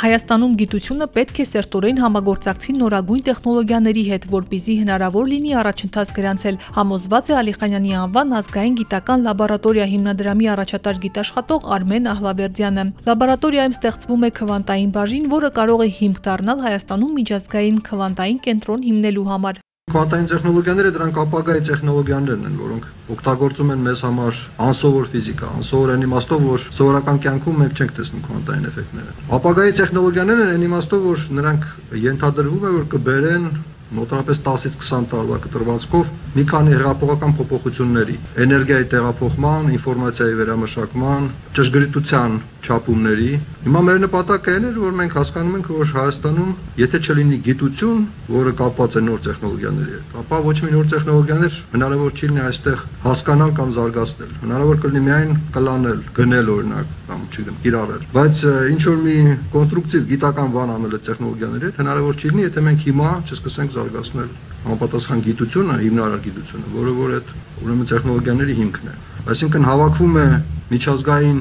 Հայաստանում գիտությունը պետք է սերտորեն համագործակցի նորագույն տեխնոլոգիաների հետ, որպիսի հնարավոր լինի առաջընթաց գրանցել, համոզված է Ալիխանյանի անվան ազգային գիտական լաբորատորիա հիմնադրամի առաջատար գիտաշխատող Արմեն Ահլավերդյանը։ Լաբորատորիայում ստեղծվում է քվանտային բաժին, որը կարող է հիմք դառնալ Հայաստանում միջազգային քվանտային կենտրոն հիմնելու համար։ Քվանտային տեխնոլոգիաները դրանք ապագայի տեխնոլոգիաներն են, որոնք օգտագործում են մեզ համար անսովոր ֆիզիկա, անսովոր այն իմաստով, որ սովորական կյանքում մենք չենք տեսնում քվանտային էֆեկտները։ Ապագայի տեխնոլոգիաներն են այն իմաստով, որ նրանք ենթադրվում է, որ կբերեն մոտավորապես 10-ից 20 տարվա կտրվածքով մի քանի հրապողական փոփոխությունների, էներգիայի տեղափոխման, ինֆորմացիայի վերամշակման, ճշգրիտության չափումների։ Հիմա մեր նպատակը այն է, որ մենք հասկանում ենք, որ Հայաստանում, եթե չլինի գիտություն, որը կապված է նոր տեխնոլոգիաների հետ, ապա ոչ մի նոր տեխնոլոգիաներ հնարավոր չի լինի այստեղ հասկանալ կամ զարգացնել։ Հնարավոր կլինի միայն կլանել, գնել օրինակ կամ չգիտեմ, կիրառել։ Բայց ինչ որ մի կոնստրուկտիվ գիտական բան անել այդ տեխնոլոգիաների հետ հնարավոր չի լինի, եթե մենք հիմա չսկսենք զարգացնել համապատասխան գիտությունը, հիմնարար գիտությունը, որը որ այդ ուրեմն տեխնոլոգիաների հիմքն է։ Այսինքն հավաքվում է միջազգային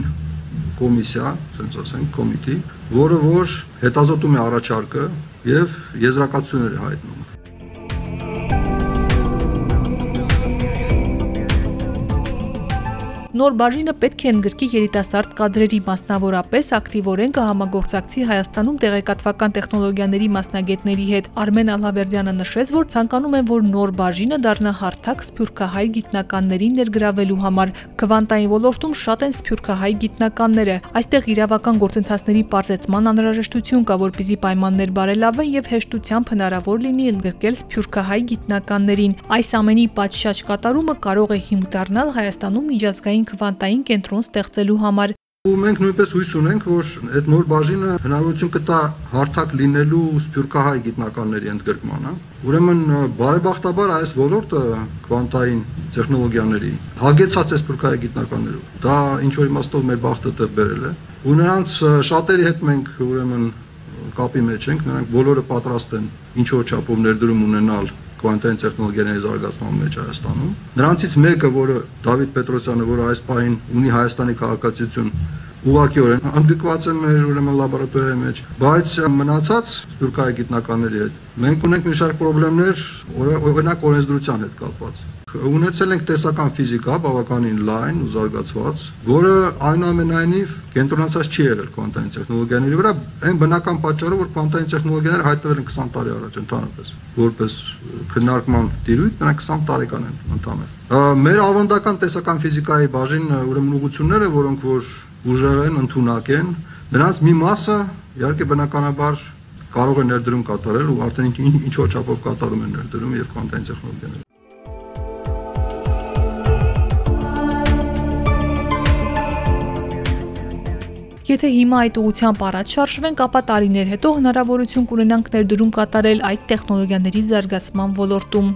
կոմիսիա, ասենք ասենք, կոմիտի, որը որ հետազոտում է առաջարկը եւ եզրակացություններ հայտնում։ Նոր բաժինը պետք է ընդգրկի երիտասարդ կադրերի մասնավորապես ակտիվորեն կհամագործակցի Հայաստանում տեղեկատվական տեխնոլոգիաների մասնագետների հետ։ Արմեն Ալհավերդյանը նշեց, որ ցանկանում են, որ նոր բաժինը դառնա հարթակ սփյուռքահայ գիտնականներին ներգրավելու համար։ Քվանտային ոլորտում շատ են սփյուռքահայ գիտնականները։ Այստեղ իրավական գործընթացների բարձեցման անհրաժեշտություն կա, որպիսի պայմաններ բարելավեն եւ հեշտությամբ հնարավոր լինի ընդգրկել սփյուռքահայ գիտնականներին։ Այս ամենի պատշաճ կատարումը կարող է հիմք դառնալ Հայաստանում միջազգային քվանտային կենտրոն ստեղծելու համար։ Ու մենք նույնպես հույս ունենք, որ այդ նոր բաժինը հնարավորություն կտա հարթակ լինելու սփյուռքահայ գիտնականների ընդգրկմանը։ Ուրեմն բարեբախտաբար այս ոլորտը քվանտային տեխնոլոգիաների հագեցած է սփյուռքահայ գիտնականներով։ Դա ինչ որ իմաստով մեր բախտը տեղ բերել է։ Ու նրանց շատերի հետ մենք ուրեմն կապի մեջ ենք, նրանք բոլորը պատրաստ են ինչ որ չափով ներդրում ունենալ կվանտային տեխնոլոգիաների զարգացման մեջ Հայաստանում։ Նրանցից մեկը, որը Դավիթ Պետրոսյանը, որը այս պահին ունի Հայաստանի քաղաքացիություն, ուղղակիորեն ընդգրկված է մեր ուրեմն լաբորատորիայի մեջ, բայց մնացած սպյուրքայի գիտնականների հետ մենք ունենք մի շարք խնդիրներ, օրինակ օրենսդրության հետ կապված ունեցել ենք տեսական ֆիզիկա բավականին լայն ու զարգացված, որը այնուամենայնիվ կենտրոնացած չի եղել քվանտային տեխնոլոգիաների վրա, այն բնական պատճառով, որ քվանտային տեխնոլոգիաները հայտնվել են 20 տարի առաջ ընդհանրապես, որպես քննարկման տիրույթ, նրանք 20 տարեկան են ընդհանրապես։ Մեր ավանդական տեսական ֆիզիկայի բաժին ուրեմն ուղությունները, որոնք որ ուժեղ են, ընդունակ են, նրանց մի մասը իհարկե բնականաբար կարող է ներդրում կատարել ու արդեն ինչ որ չափով կատարում են ներդրում եւ քվանտային տեխնոլոգիաները Եթե հիմա այդ ուղությամբ առաջ շարժվենք, ապա տարիներ հետո հնարավորություն կունենանք ներդրում կատարել այդ տեխնոլոգիաների զարգացման ոլորտում։